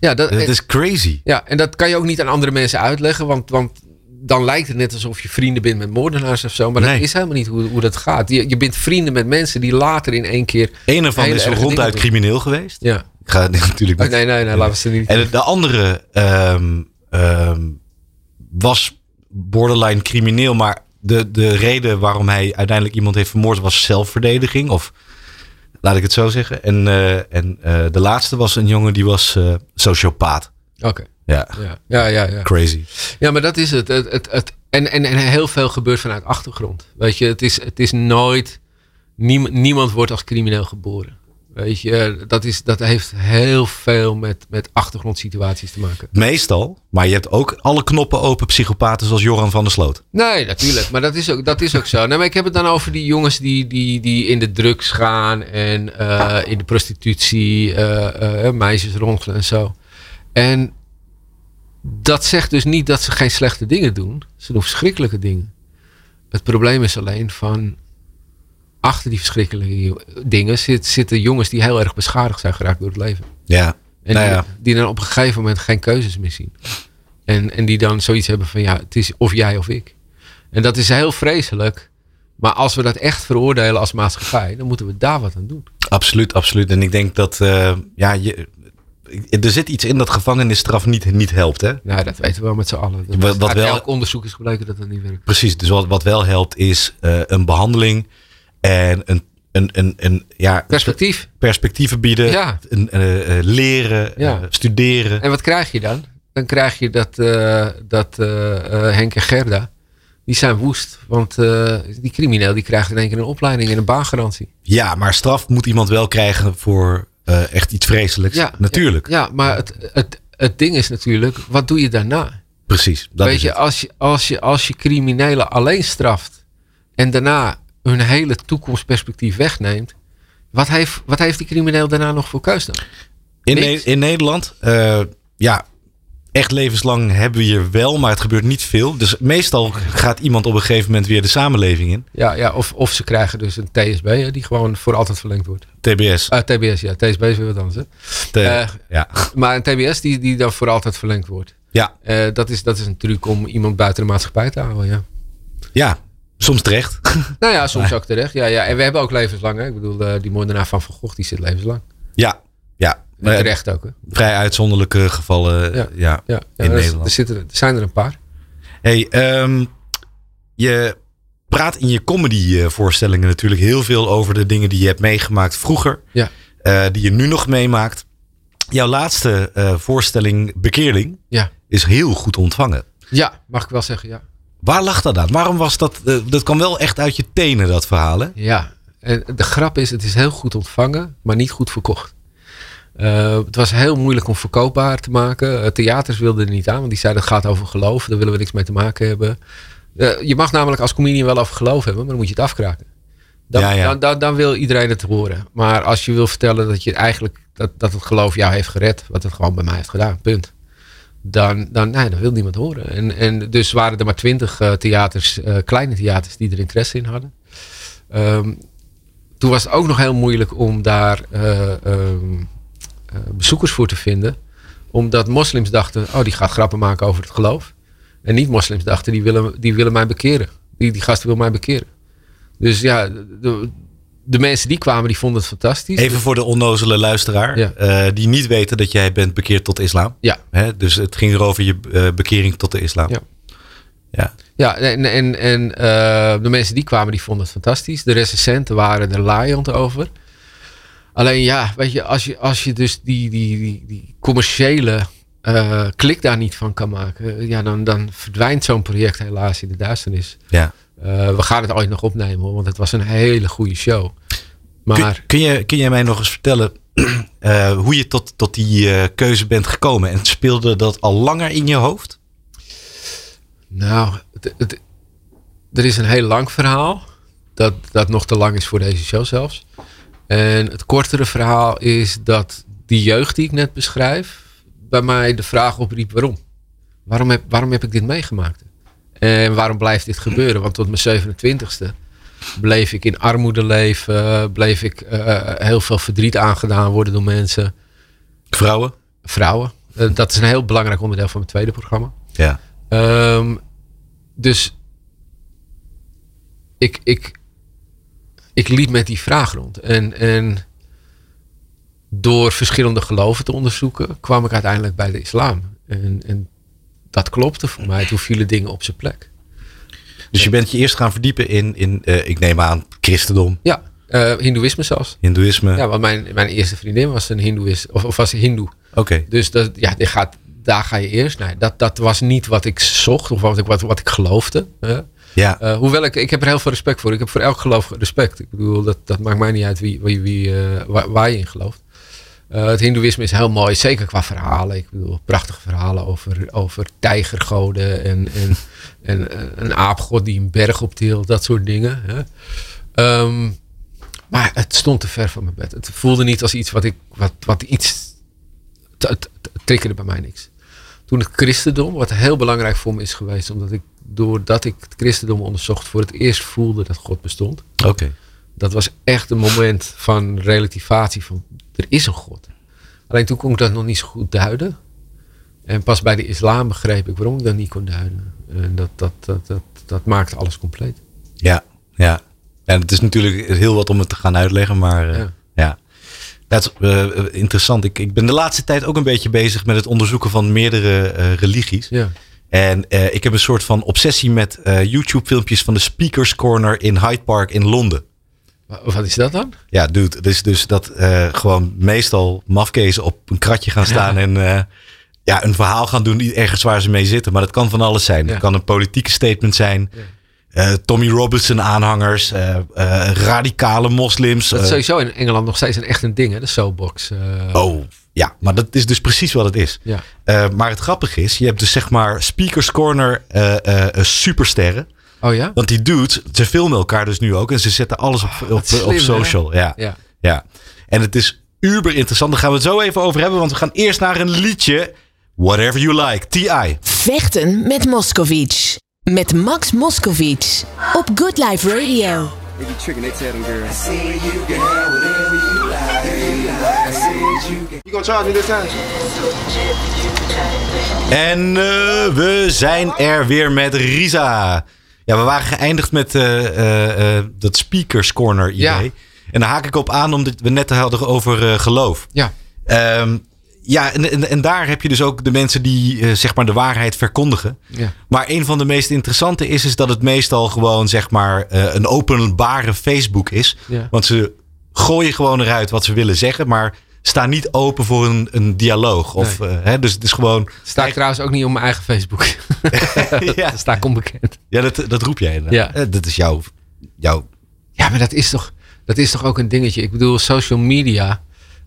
Ja, dat, dat is crazy. Ja, en dat kan je ook niet aan andere mensen uitleggen. Want, want dan lijkt het net alsof je vrienden bent met moordenaars of zo. Maar Nee. dat is helemaal niet hoe, hoe dat gaat. Je, je bent vrienden met mensen die later in één keer. Een ervan is ronduit crimineel geweest. Ja. Ik ga natuurlijk Oh, nee, nee, nee, laten we ze niet. En de andere ehm, ehm, was borderline crimineel, maar de, de reden waarom hij uiteindelijk iemand heeft vermoord was zelfverdediging. Of laat ik het zo zeggen. En, uh, en uh, de laatste was een jongen die was uh, sociopaat. Oké. Ja. Ja. Ja, ja, ja. Crazy. Ja, maar dat is het. het, het, het en, en, en heel veel gebeurt vanuit achtergrond. Weet je, het is, het is nooit. Niemand, niemand wordt als crimineel geboren. Weet je, dat, is, dat heeft heel veel met, met achtergrondsituaties te maken. Meestal, maar je hebt ook alle knoppen open psychopaten zoals Joran van der Sloot. Nee, natuurlijk. Maar dat is ook, dat is ook zo. Nee, maar ik heb het dan over die jongens die, die, die in de drugs gaan en uh, in de prostitutie, uh, uh, meisjes rondelen en zo. En dat zegt dus niet dat ze geen slechte dingen doen. Ze doen verschrikkelijke dingen. Het probleem is alleen van achter die verschrikkelijke dingen zit, zitten jongens die heel erg beschadigd zijn geraakt door het leven. Ja. En Nou ja. die, die dan op een gegeven moment geen keuzes meer zien. En, en die dan zoiets hebben van ja, het is of jij of ik. En dat is heel vreselijk. Maar als we dat echt veroordelen als maatschappij, dan moeten we daar wat aan doen. Absoluut, absoluut. En ik denk dat, uh, ja, je, er zit iets in dat gevangenisstraf niet, niet helpt. Hè? Nou, dat weten we wel met z'n allen. Dat Wat- wat uit wel- elk onderzoek is gebleken dat dat niet werkt. Precies, dus wat, wat wel helpt is eh, een behandeling en een, een, een, een ja, Perspectief. perspectieven bieden, Ja. een, eh, eh, leren, Ja. studeren. En wat krijg je dan? Dan krijg je dat, dat Henk en Gerda, die zijn woest. Want die crimineel die krijgt in één keer een opleiding en een baangarantie. Ja, maar straf moet iemand wel krijgen voor eh, echt iets vreselijks. Natuurlijk, Ja, maar het, het, het ding is natuurlijk, wat doe je daarna? precies. Dat Weet is je het. als, je, als je, als je criminelen alleen straft en daarna hun hele toekomstperspectief wegneemt, wat heeft, wat heeft die crimineel daarna nog voor keus dan? in. Ne- in Nederland, eh, ja, echt levenslang hebben we hier wel, maar het gebeurt niet veel. Dus meestal gaat iemand op een gegeven moment weer de samenleving in. Ja, ja of, of ze krijgen dus een TSB hè, die gewoon voor altijd verlengd wordt. TBS. Ah, TBS, ja. TSB is weer wat anders. Hè? Te- eh, ja. Maar een TBS die, die dan voor altijd verlengd wordt. Ja. Eh, dat, is, dat is een truc om iemand buiten de maatschappij te houden, ja. ja, soms terecht. Nou ja, soms ook terecht. Ja, ja. En we hebben ook levenslang. Hè? Ik bedoel, eh, die moordenaar van Van Gogh, die zit levenslang. ja, ja. Eh, terecht ook, hè. vrij uitzonderlijke gevallen. Ja. Ja. Ja, ja in er, Nederland. Er, zitten, er zijn er een paar. Hey, ehm, je praat in je comedy-voorstellingen natuurlijk heel veel over de dingen die je hebt meegemaakt vroeger. Ja. eh, die je nu nog meemaakt. Jouw laatste eh, voorstelling, Bekeerling, Ja. is heel goed ontvangen. Ja, mag ik wel zeggen, ja. Waar lag dat aan? Waarom was dat? eh, dat kwam wel echt uit je tenen, dat verhaal, hè? Ja, en de grap is, het is heel goed ontvangen, maar niet goed verkocht. Eh, het was heel moeilijk om verkoopbaar te maken. Eh, theaters wilden er niet aan, want die zeiden het gaat over geloof. Daar willen we niks mee te maken hebben. Eh, je mag namelijk als comedian wel over geloof hebben, maar dan moet je het afkraken. Dan, Ja, ja. Dan, dan, dan wil iedereen het horen. Maar als je wil vertellen dat je eigenlijk dat, dat het geloof jou heeft gered, wat het gewoon bij mij heeft gedaan, punt. Dan, dan, nee, dan wil niemand horen. En, en dus waren er maar twintig theaters, kleine theaters, die er interesse in hadden. Ehm, toen was het ook nog heel moeilijk om daar eh, ehm, eh, bezoekers voor te vinden. Omdat moslims dachten, oh die gaat grappen maken over het geloof. En niet-moslims dachten, die willen, die willen mij bekeren. Die, die gast wil mij bekeren. Dus ja, de, de mensen die kwamen, die vonden het fantastisch. Even voor de onnozele luisteraar, Ja. eh, die niet weten dat jij bent bekeerd tot de islam. Ja. Hè? Dus het ging erover je eh, bekering tot de islam. Ja. Ja. Ja, en, en, en eh, de mensen die kwamen, die vonden het fantastisch. De recensenten waren er laaiend over. Alleen ja, weet je, als je, als je dus die, die, die, die commerciële eh, klik daar niet van kan maken, ja, dan, dan verdwijnt zo'n project helaas in de duisternis. ja. Eh, we gaan het ooit nog opnemen hoor, want het was een hele goede show. Kun, Maar kun, je, kun jij mij nog eens vertellen eh, hoe je tot, tot die eh, keuze bent gekomen? En speelde dat al langer in je hoofd? nou, het, het- er is een heel lang verhaal. Dat, dat nog te lang is voor deze show zelfs. En het kortere verhaal is dat die jeugd die ik net beschrijf, bij mij de vraag opriep waarom. Waarom heb, waarom heb ik dit meegemaakt? En waarom blijft dit gebeuren? Want tot mijn 27ste bleef ik in armoede leven, bleef ik eh, heel veel verdriet aangedaan worden door mensen, Vrouwen? vrouwen. Eh, dat is een heel belangrijk onderdeel van mijn tweede programma. Ja. Ehm, dus ik, ik, ik liep met die vraag rond. En, en door verschillende geloven te onderzoeken, kwam ik uiteindelijk bij de islam. En, en dat klopte voor mij. Toen vielen dingen op zijn plek. Dus je bent je eerst gaan verdiepen in, in uh, ik neem aan, christendom. Ja, uh, hindoeïsme zelfs. Hindoeïsme. Ja, want mijn, mijn eerste vriendin was een hindoeïst, of, of was een hindoe. Oké. Okay. Dus dat, ja, gaat, daar ga je eerst. Nee, dat, dat was niet wat ik zocht of wat ik, wat, wat ik geloofde. Uh, ja. Uh, hoewel ik, ik heb er heel veel respect voor. Ik heb voor elk geloof respect. Ik bedoel, dat, dat maakt mij niet uit wie, wie, wie, uh, waar, je in gelooft. Uh, het hindoeïsme is heel mooi, zeker qua verhalen. Ik bedoel, prachtige verhalen over, over tijgergoden en, en, en een aapgod die een berg optilt, dat soort dingen. Hè. Um, maar het stond te ver van mijn bed. Het voelde niet als iets wat ik, wat, wat iets, het triggerde bij mij niks. Toen het christendom, wat heel belangrijk voor me is geweest, omdat ik doordat ik het christendom onderzocht, voor het eerst voelde dat God bestond. Oké. Okay. Dat was echt een moment van relativatie van er is een God. Alleen toen kon ik dat nog niet zo goed duiden. En pas bij de islam begreep ik waarom ik dat niet kon duiden. En dat, dat, dat, dat, dat maakte alles compleet. Ja, ja. En het is natuurlijk heel wat om het te gaan uitleggen, maar uh, ja. ja. Dat is uh, interessant. Ik, ik ben de laatste tijd ook een beetje bezig met het onderzoeken van meerdere uh, religies. Ja. En uh, ik heb een soort van obsessie met uh, YouTube-filmpjes van de Speakers Corner in Hyde Park in Londen. Wat is dat dan? Ja, dude. Dus, dus dat uh, gewoon meestal mafkezen op een kratje gaan staan ja. en ja, een verhaal gaan doen ergens waar ze mee zitten. Maar dat kan van alles zijn. Het ja. kan een politieke statement zijn. Ja. Tommy Robinson aanhangers, radicale moslims. Dat is sowieso in Engeland nog steeds een echt een ding, hè? de soapbox. oh, ja, maar dat is dus precies wat het is. Ja. Uh, maar het grappige is, je hebt dus zeg maar Speakers Corner uh, uh, supersterren. Oh ja? Want die dudes, ze filmen elkaar dus nu ook en ze zetten alles op, op, op, slim, op social. Ja. Ja. ja. En het is uber interessant. Daar gaan we het zo even over hebben, want we gaan eerst naar een liedje. Whatever you like, T.I. Vechten met Moscovic. Met Max Moscovic. Op Good Life Radio. They be tricking, they tell them girls. I say you can have whatever you you can. You gonna charge me this time? En uh, we zijn er weer met Risa. Ja, we waren geëindigd met uh, uh, dat speakers corner idee. Ja. En daar haak ik op aan omdat we net hadden over geloof. Ja. Um, ja, en, en, en, daar heb je dus ook de mensen die uh, zeg maar de waarheid verkondigen. Ja. Maar een van de meest interessante is, is dat het meestal gewoon zeg maar uh, een openbare Facebook is. Ja. Want ze gooien gewoon eruit wat ze willen zeggen, maar staan niet open voor een, een dialoog. Of, Nee. uh, hè, dus het is gewoon. Sta ik trouwens ook niet op mijn eigen Facebook. ja, Dat sta ik onbekend. ja dat, dat roep jij. Ja. Eh, Dat is jouw. jouw Ja, maar dat is toch, dat is toch ook een dingetje. Ik bedoel, social media.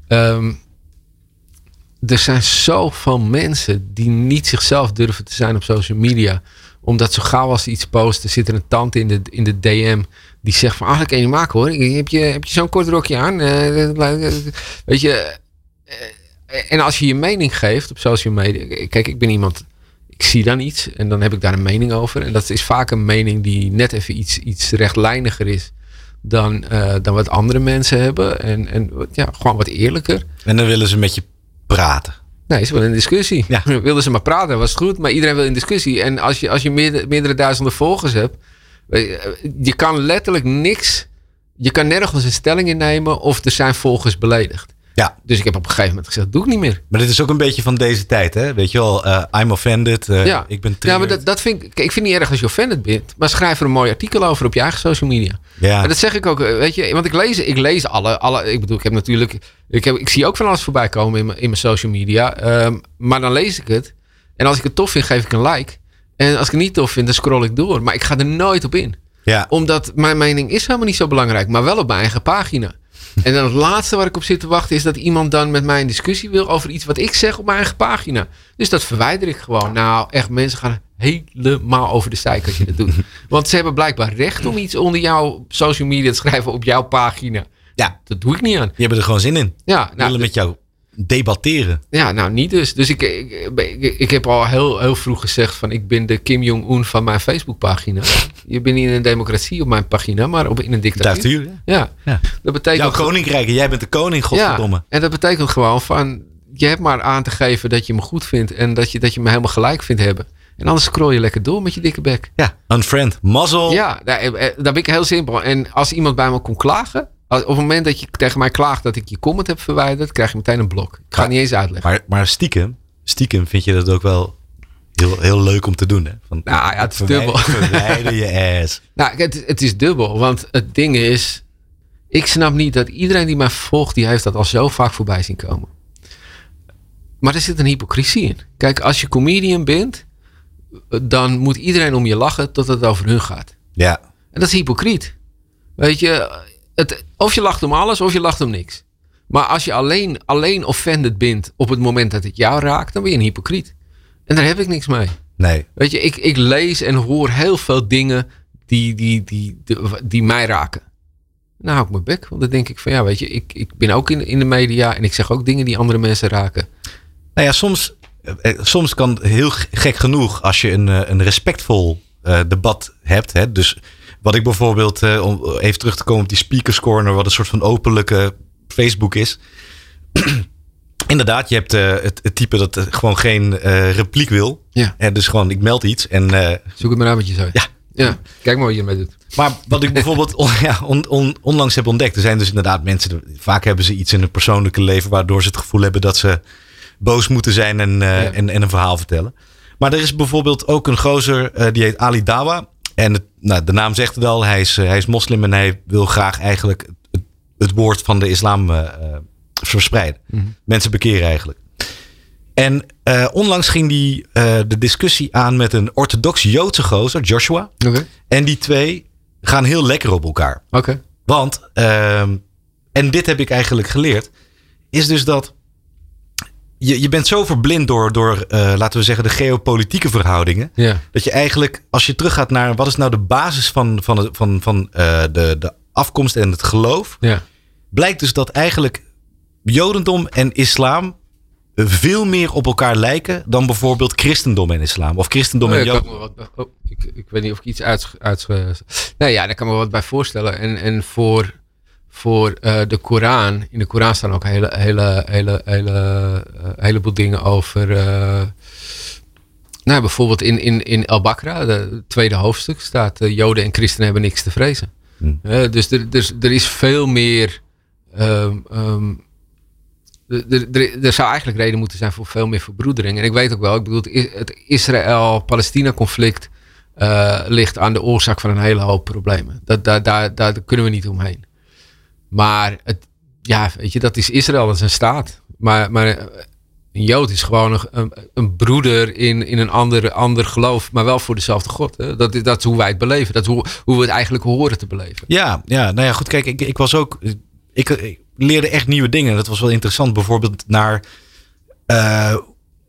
ehm, er zijn zoveel mensen die niet zichzelf durven te zijn op social media. Omdat zo gauw als iets posten, zit er een tante in de, in de DM die zegt van, ah, dat kan je maken hoor. Heb je, heb je zo'n kort rokje aan? Eh, weet je, eh, en als je je mening geeft op social media. Kijk, ik ben iemand, ik zie dan iets en dan heb ik daar een mening over. En dat is vaak een mening die net even iets, iets rechtlijniger is dan, eh, dan wat andere mensen hebben. En, en ja, gewoon wat eerlijker. en dan willen ze met je praten. Nee, ze willen in discussie. Ja. Wilden ze maar praten, was het goed. Maar iedereen wil in discussie. En als je, als je meerdere, meerdere duizenden volgers hebt. je, Je kan letterlijk niks. Je kan nergens een stelling innemen. Of er zijn volgers beledigd. Ja. Dus ik heb op een gegeven moment gezegd, doe ik niet meer. Maar dit is ook een beetje van deze tijd, hè? Weet je wel, eh, I'm offended. eh, ja. Ik ben ja, triggered. maar dat, dat vind ik, ik vind niet erg als je offended bent. Maar schrijf er een mooi artikel over op je eigen social media. Ja. En dat zeg ik ook, eh, weet je, want ik lees, ik lees alle, alle, ik bedoel, ik heb natuurlijk, ik, heb, ik zie ook van alles voorbij komen in mijn, in mijn social media. Ehm, maar dan lees ik het. En als ik het tof vind, geef ik een like. En als ik het niet tof vind, dan scroll ik door. Maar ik ga er nooit op in. ja. Omdat mijn mening is helemaal niet zo belangrijk, maar wel op mijn eigen pagina. En dan het laatste waar ik op zit te wachten is dat iemand dan met mij een discussie wil over iets wat ik zeg op mijn eigen pagina. Dus dat verwijder ik gewoon. Nou, echt, mensen gaan helemaal over de zeik als je dat doet. Want ze hebben blijkbaar recht om iets onder jouw social media te schrijven op jouw pagina. Ja. Dat doe ik niet aan. Die hebben er gewoon zin in. Ja, willen nou, met jou debatteren. ja, nou niet dus. Dus ik, ik, ik, ik heb al heel, heel vroeg gezegd van ik ben de Kim Jong-un van mijn Facebookpagina. Je bent niet in een democratie op mijn pagina, maar op, in een dictatuur. Dictatuur. Ja. Ja, Ja. dat betekent... Jouw koninkrijk en jij bent de koning, godverdomme. Ja, en dat betekent gewoon van, je hebt maar aan te geven dat je me goed vindt en dat je, dat je me helemaal gelijk vindt hebben. En anders scroll je lekker door met je dikke bek. Ja, unfriend. Mazzel. Ja, daar, eh, daar ben ik heel simpel. En als iemand bij me kon klagen, op het moment dat je tegen mij klaagt dat ik je comment heb verwijderd, krijg je meteen een blok. Ik ga niet eens uitleggen. Maar, maar stiekem, stiekem vind je dat ook wel heel, heel leuk om te doen. Hè? Van, nou ja, het is dubbel. Verwijder je ass. Nou, het, het is dubbel. Want het ding is, ik snap niet dat iedereen die mij volgt, die heeft dat al zo vaak voorbij zien komen. Maar er zit een hypocrisie in. Kijk, als je comedian bent, dan moet iedereen om je lachen tot het over hun gaat. Ja. En dat is hypocriet. Weet je, het, of je lacht om alles of je lacht om niks. Maar als je alleen, alleen offended bent op het moment dat het jou raakt, dan ben je een hypocriet. En daar heb ik niks mee. Nee. Weet je, ik, ik lees en hoor heel veel dingen die, die, die, die, die mij raken. Nou hou ik mijn bek. Want dan denk ik van ja, weet je, ik, ik ben ook in, in de media en ik zeg ook dingen die andere mensen raken. Nou ja, soms, eh, soms kan heel gek genoeg als je een, eh, een respectvol uh, debat hebt. Hè, dus wat ik bijvoorbeeld, uh, om even terug te komen op die speakers corner, wat een soort van openlijke Facebook is. Inderdaad, je hebt uh, het, het, type dat gewoon geen repliek wil. Ja. En dus gewoon, ik meld iets en... Zoek het maar uit wat je zei. Ja. ja. Kijk maar wat je ermee doet. Maar wat ik bijvoorbeeld on, ja, on, on, onlangs heb ontdekt. Er zijn dus inderdaad mensen, vaak hebben ze iets in hun persoonlijke leven... waardoor ze het gevoel hebben dat ze boos moeten zijn en, ja. en, en een verhaal vertellen. Maar er is bijvoorbeeld ook een gozer, die heet Ali Dawa. En het, nou, de naam zegt het al, hij is, hij is moslim en hij wil graag eigenlijk het, het woord van de islam uh, verspreiden. Mhm. Mensen bekeren eigenlijk. En uh, onlangs ging hij de discussie aan met een orthodox Joodse gozer, Joshua. Okay. En die twee gaan heel lekker op elkaar. Oké. Want, ehm, en dit heb ik eigenlijk geleerd, is dus dat je, je bent zo verblind door, door uh, laten we zeggen, de geopolitieke verhoudingen. Ja. Dat je eigenlijk, als je teruggaat naar wat is nou de basis van, van, de, van, van uh, de, de afkomst en het geloof. Ja. Blijkt dus dat eigenlijk Jodendom en islam veel meer op elkaar lijken dan bijvoorbeeld christendom en islam. Of christendom oh, en Jodendom. Wat, oh, ik, ik weet niet of ik iets uit... uit nee, ja, daar kan me wat bij voorstellen. En, en voor voor uh, de Koran. In de Koran staan ook hele, hele, hele, hele, uh, heleboel dingen over. Uh, nou, bijvoorbeeld in, in, in El Bakra, het tweede hoofdstuk, staat: Joden en christenen hebben niks te vrezen. Hmm. dus, er, dus er is veel meer. Um, um, er, zou eigenlijk reden moeten zijn voor veel meer verbroedering. En ik weet ook wel, ik bedoel, het Israël-Palestina conflict ligt aan de oorzaak van een hele hoop problemen. Dat, daar, daar, daar kunnen we niet omheen. Maar het, ja, weet je, dat is Israël, dat is een staat. Maar, maar een Jood is gewoon een, een broeder in, in een ander, ander geloof, maar wel voor dezelfde God. Hè? Dat, is, dat is hoe wij het beleven. Dat is hoe, hoe we het eigenlijk horen te beleven. Ja, ja nou ja, goed. Kijk, ik, ik was ook. Ik, ik leerde echt nieuwe dingen. Dat was wel interessant. Bijvoorbeeld naar. Uh,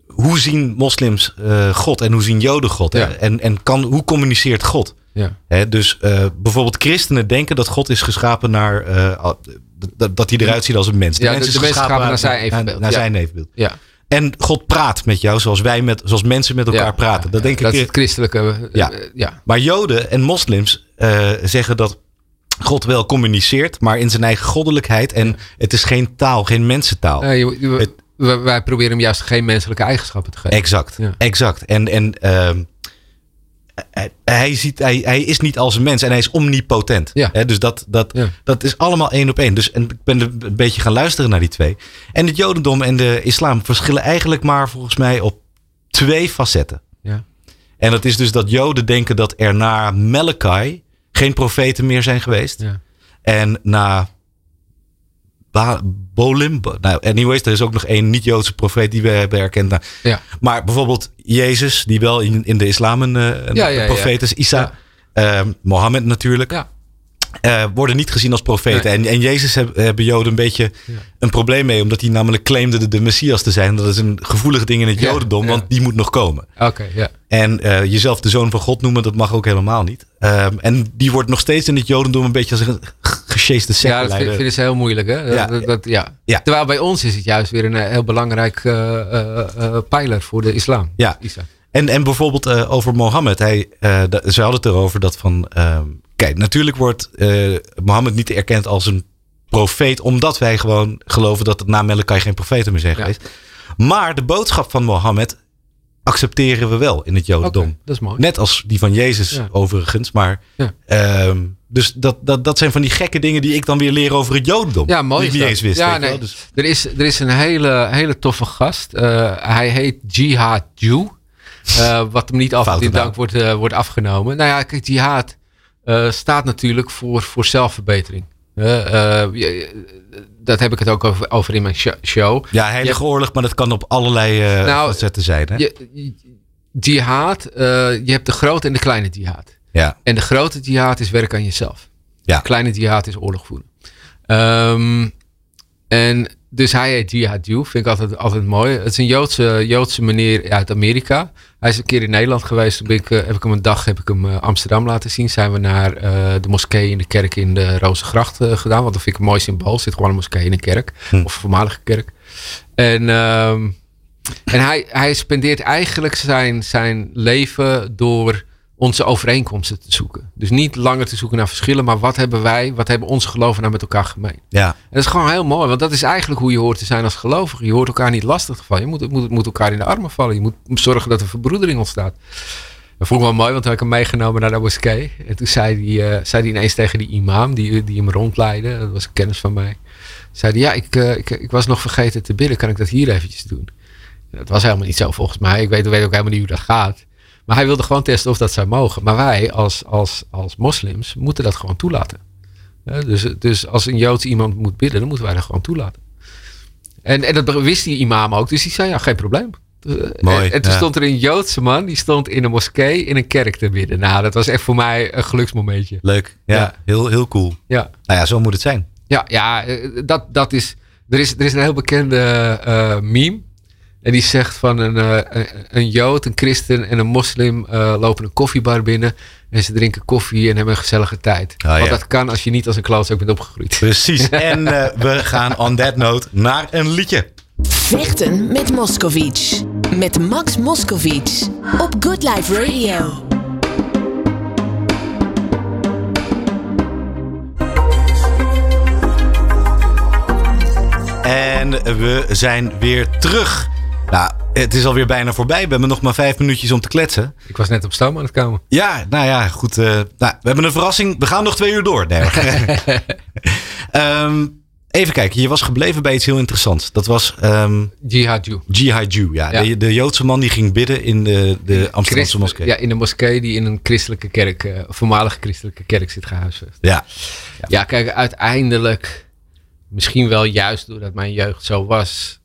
hoe zien moslims uh, God en hoe zien Joden God? Ja. En, en kan, hoe communiceert God? Ja. Dus uh, bijvoorbeeld christenen denken dat God is geschapen naar. Uh, dat, dat hij eruit ziet als een mens. De ja, mens is de geschapen, geschapen naar zijn evenbeeld. Naar, naar ja. zijn evenbeeld. Ja. En God praat met jou zoals wij met, zoals mensen met elkaar ja, praten. Dat ja, denk dat ik. is het christelijke. Ja. Uh, ja. Maar Joden en moslims uh, zeggen dat God wel communiceert, maar in zijn eigen goddelijkheid. En het is geen taal, geen mensentaal. Uh, je, je, het, wij proberen hem juist geen menselijke eigenschappen te geven. Exact, ja. exact. En, en hij, ziet, hij, hij is niet als een mens en hij is omnipotent. Ja. He, dus dat, dat, ja. dat is allemaal één op één. Dus en ik ben een beetje gaan luisteren naar die twee. En het Jodendom en de islam verschillen eigenlijk maar volgens mij op twee facetten. Ja. En dat is dus dat Joden denken dat er na Malachi geen profeten meer zijn geweest. Ja. En na Ba Bolim. Nou, anyways, er is ook nog één niet-Joodse profeet die we hebben erkend. Nou, ja. Maar bijvoorbeeld Jezus, die wel in, in de islam een, een ja, ja, profeet is. Isa, uh, Mohammed natuurlijk. Ja. Uh, worden niet gezien als profeten. Nee. En, en Jezus heb, hebben Joden een beetje een probleem mee. Omdat hij namelijk claimde de, de Messias te zijn. Dat is een gevoelig ding in het Jodendom. Want die moet nog komen. Oké, okay, ja. En uh, jezelf de zoon van God noemen, dat mag ook helemaal niet. Um, en die wordt nog steeds in het Jodendom een beetje als een Ja, dat vind, vinden ze heel moeilijk. Hè? Ja. Dat, dat, ja. ja. Terwijl bij ons is het juist weer een heel belangrijk uh, uh, pijler voor de islam. Ja. Isa. En, en bijvoorbeeld uh, over Mohammed. Hij, ze hadden het erover dat van... Uh, kijk, natuurlijk wordt Mohammed niet erkend als een profeet... omdat wij gewoon geloven dat het na Malachi geen profeten meer zijn Ja. geweest. Maar de boodschap van Mohammed accepteren we wel in het Jodendom. Dat is mooi. Net als die van Jezus Ja. overigens. Maar, Ja. ehm, dus dat, dat, dat zijn van die gekke dingen die ik dan weer leer over het Jodendom. Ja, mooi. Die niet eens wist. Ja, nee. Dus, er, is, er is een hele, hele toffe gast. Uh, hij heet Jihad Jew. wat hem niet altijd in dank wordt, wordt afgenomen. Nou ja, kijk, jihad staat natuurlijk voor, voor zelfverbetering. Dat heb ik het ook over, over in mijn show. Ja, heilige oorlog, maar dat kan op allerlei nou, facetten zijn. Hè? Je, jihad, je hebt de grote en de kleine jihad. Ja. En de grote jihad is werk aan jezelf. Ja. De kleine jihad is oorlog voeren. Um, en dus hij heet Jihad Ju, vind ik altijd, altijd mooi. Het is een Joodse, Joodse meneer uit Amerika. Hij is een keer in Nederland geweest. Toen ik, uh, heb ik hem een dag heb ik hem, uh, Amsterdam laten zien. Zijn we naar uh, de moskee in de kerk in de Rozengracht gedaan. Want dat vind ik een mooi symbool. zit gewoon een moskee in een kerk. Hm. Of een voormalige kerk. En, um, en hij, hij spendeert eigenlijk zijn, zijn leven door onze overeenkomsten te zoeken. Dus niet langer te zoeken naar verschillen, maar wat hebben wij, wat hebben onze geloven nou met elkaar gemeen? Ja. En dat is gewoon heel mooi, want dat is eigenlijk hoe je hoort te zijn als gelovige. Je hoort elkaar niet lastig te vallen. Je moet, moet, moet elkaar in de armen vallen. Je moet zorgen dat er verbroedering ontstaat. Dat vond ik wel mooi, want toen heb ik hem meegenomen naar de moskee. En toen zei hij, uh, zei hij ineens tegen die imam die, die hem rondleidde. Dat was een kennis van mij. Zei hij, ja, ik, uh, ik, ik was nog vergeten te bidden. Kan ik dat hier eventjes doen? Dat was helemaal niet zo volgens mij. Ik weet, weet ook helemaal niet hoe dat gaat. Maar hij wilde gewoon testen of dat zou mogen. Maar wij als, als, als moslims moeten dat gewoon toelaten. dus, dus als een Joods iemand moet bidden, dan moeten wij dat gewoon toelaten. En, en dat wist die imam ook. Dus die zei, ja, geen probleem. Mooi, en, toen stond er een Joodse man, die stond in een moskee in een kerk te bidden. Nou, dat was echt voor mij een geluksmomentje. Leuk, ja, Heel, heel cool. Ja. Nou ja, zo moet het zijn. Ja, ja dat, dat is, er is... Er is een heel bekende uh, meme. En die zegt van een, uh, een Jood, een christen en een moslim uh, lopen een koffiebar binnen. En ze drinken koffie en hebben een gezellige tijd. Oh, Want dat kan als je niet als een klootzak bent opgegroeid. Precies. En uh, we gaan on that note naar een liedje. Vechten met Moscovic. Met Max Moscovic. Op Good Life Radio. En we zijn weer terug. Nou, het is alweer bijna voorbij. We hebben nog maar vijf minuutjes om te kletsen. Ik was net op stoom aan het komen. Ja, nou ja, goed. Uh, nou, we hebben een verrassing. We gaan nog twee uur door. Nee, um, even kijken. Je was gebleven bij iets heel interessants. Dat was... Um, Jihad Jihad ja. ja. De, de, Joodse man die ging bidden in de, de Amsterdamse moskee. Ja, in de moskee die in een christelijke kerk, uh, voormalige christelijke kerk zit gehuisvest. Ja. ja. Ja, kijk, uiteindelijk, misschien wel juist doordat mijn jeugd zo was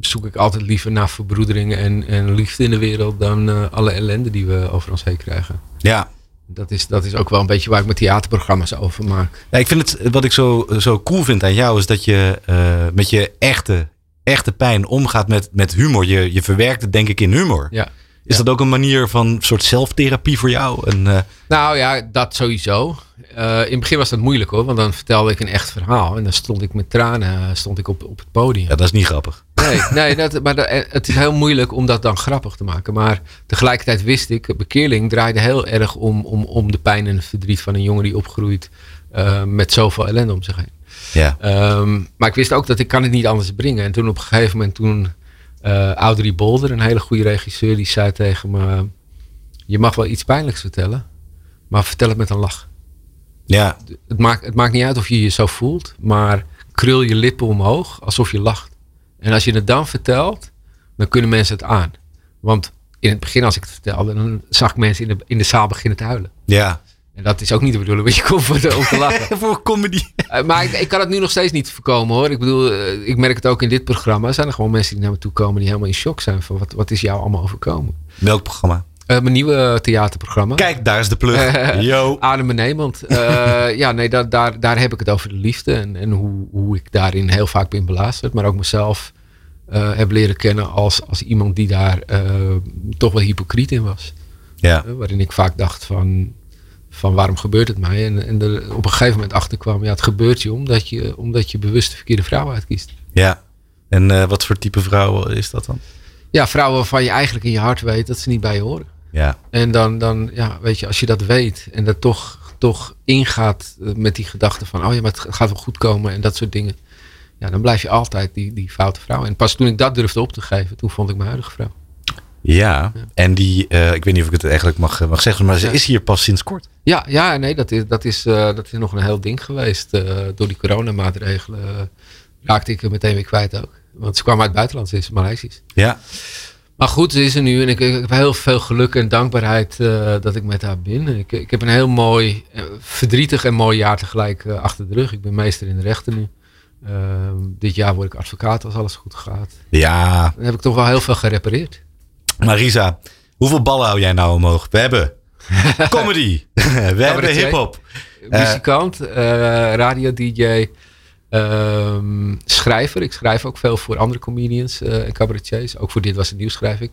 zoek ik altijd liever naar verbroedering en, en liefde in de wereld dan uh, alle ellende die we over ons heen krijgen. Ja. Dat is, dat is ook wel een beetje waar ik mijn theaterprogramma's over maak. Ja, ik vind het, wat ik zo, zo cool vind aan jou, is dat je uh, met je echte, echte pijn omgaat met, met humor. Je, je verwerkt het denk ik in humor. Ja. Is dat ook een manier van soort zelftherapie voor jou? En, uh... Nou ja, dat sowieso. Uh, in het begin was dat moeilijk hoor, want dan vertelde ik een echt verhaal. En dan stond ik met tranen stond ik op, op het podium. Ja, dat is niet grappig. Nee, nee dat, maar dat, eh, het is heel moeilijk om dat dan grappig te maken. Maar tegelijkertijd wist ik, bekeerling draaide heel erg om, om, om de pijn en het verdriet van een jongen die opgroeit uh, met zoveel ellende om zich heen. Ja. Um, maar ik wist ook dat ik kan het niet anders brengen. En toen op een gegeven moment, toen uh, Audrey Bolder, een hele goede regisseur, die zei tegen me: Je mag wel iets pijnlijks vertellen, maar vertel het met een lach. Ja. Het maakt, het maakt niet uit of je je zo voelt, maar krul je lippen omhoog alsof je lacht. En als je het dan vertelt, dan kunnen mensen het aan. Want in het begin, als ik het vertelde, dan zag ik mensen in de, in de zaal beginnen te huilen. Ja. En dat is ook niet de bedoeling, want je komt voor de, om te lachen. voor comedy. Uh, maar ik, ik, kan het nu nog steeds niet voorkomen hoor. Ik bedoel, uh, ik merk het ook in dit programma. Er zijn er gewoon mensen die naar me toe komen die helemaal in shock zijn van wat, wat is jou allemaal overkomen. Welk programma? Uh, mijn nieuwe theaterprogramma. Kijk, daar is de plug. Yo. Adem en Nederland. ja, nee, daar, daar, daar heb ik het over de liefde. En, en hoe, hoe ik daarin heel vaak ben belazerd. Maar ook mezelf uh, heb leren kennen als, als iemand die daar uh, toch wel hypocriet in was. Ja. Uh, waarin ik vaak dacht van, van waarom gebeurt het mij? En, en er op een gegeven moment achter kwam, ja, het gebeurt je omdat je, omdat je bewust de verkeerde vrouw uitkiest. Ja. En wat voor type vrouw is dat dan? Ja, vrouwen waarvan je eigenlijk in je hart weet dat ze niet bij je horen. Ja. En dan, dan ja, weet je, als je dat weet en dat toch, toch ingaat met die gedachte van, oh ja, maar het gaat wel goed komen en dat soort dingen ja, dan blijf je altijd die, die foute vrouw. En pas toen ik dat durfde op te geven, toen vond ik mijn huidige vrouw. Ja, en die, uh, ik weet niet of ik het eigenlijk mag, mag zeggen, maar ze is hier pas sinds kort. Ja, ja nee, dat is, dat is, uh, dat is nog een heel ding geweest. Uh, door die coronamaatregelen raakte ik er meteen weer kwijt ook. Want ze kwam uit het buitenland, ze is Maleisisch. Ja. Maar goed, ze is er nu en ik, ik heb heel veel geluk en dankbaarheid dat ik met haar ben. Ik, ik heb een heel mooi, verdrietig en mooi jaar tegelijk achter de rug. Ik ben meester in de rechten nu. Uh, dit jaar word ik advocaat als alles goed gaat. Ja. Dan heb ik toch wel heel veel gerepareerd. Marisa, hoeveel ballen hou jij nou omhoog? We hebben comedy. We hebben hip-hop. Muzikant, radio-dj. Um, schrijver. Ik schrijf ook veel voor andere comedians uh, en cabaretiers. Ook voor Dit Was Het Nieuws schrijf ik.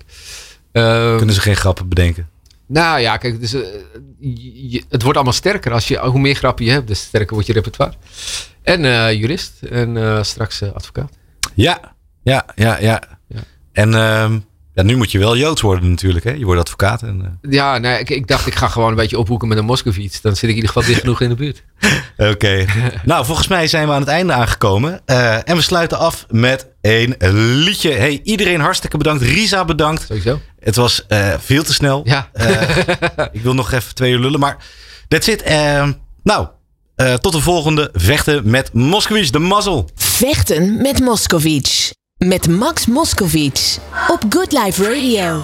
Um, Kunnen ze geen grappen bedenken? Nou ja, kijk, dus, uh, je, het wordt allemaal sterker. Als je, hoe meer grappen je hebt, des sterker wordt je repertoire. En uh, jurist en straks advocaat. Ja, ja, ja, ja. ja. En um, ja, nu moet je wel Joods worden natuurlijk. Hè? Je wordt advocaat. En, uh... Ja, nee, ik, ik, dacht ik ga gewoon een beetje ophoeken met een Moskovits. Dan zit ik in ieder geval dicht genoeg in de buurt. Oké. nou, volgens mij zijn we aan het einde aangekomen. Uh, en we sluiten af met een liedje. Hey, iedereen hartstikke bedankt. Risa bedankt. Sowieso. Het was uh, veel te snel. Ja. ik wil nog even twee uur lullen. Maar that's it. nou, tot de volgende. Vechten met Moskowitz, de mazzel. Vechten met Moskowitz. Met Max Moskowitz op Good Life Radio.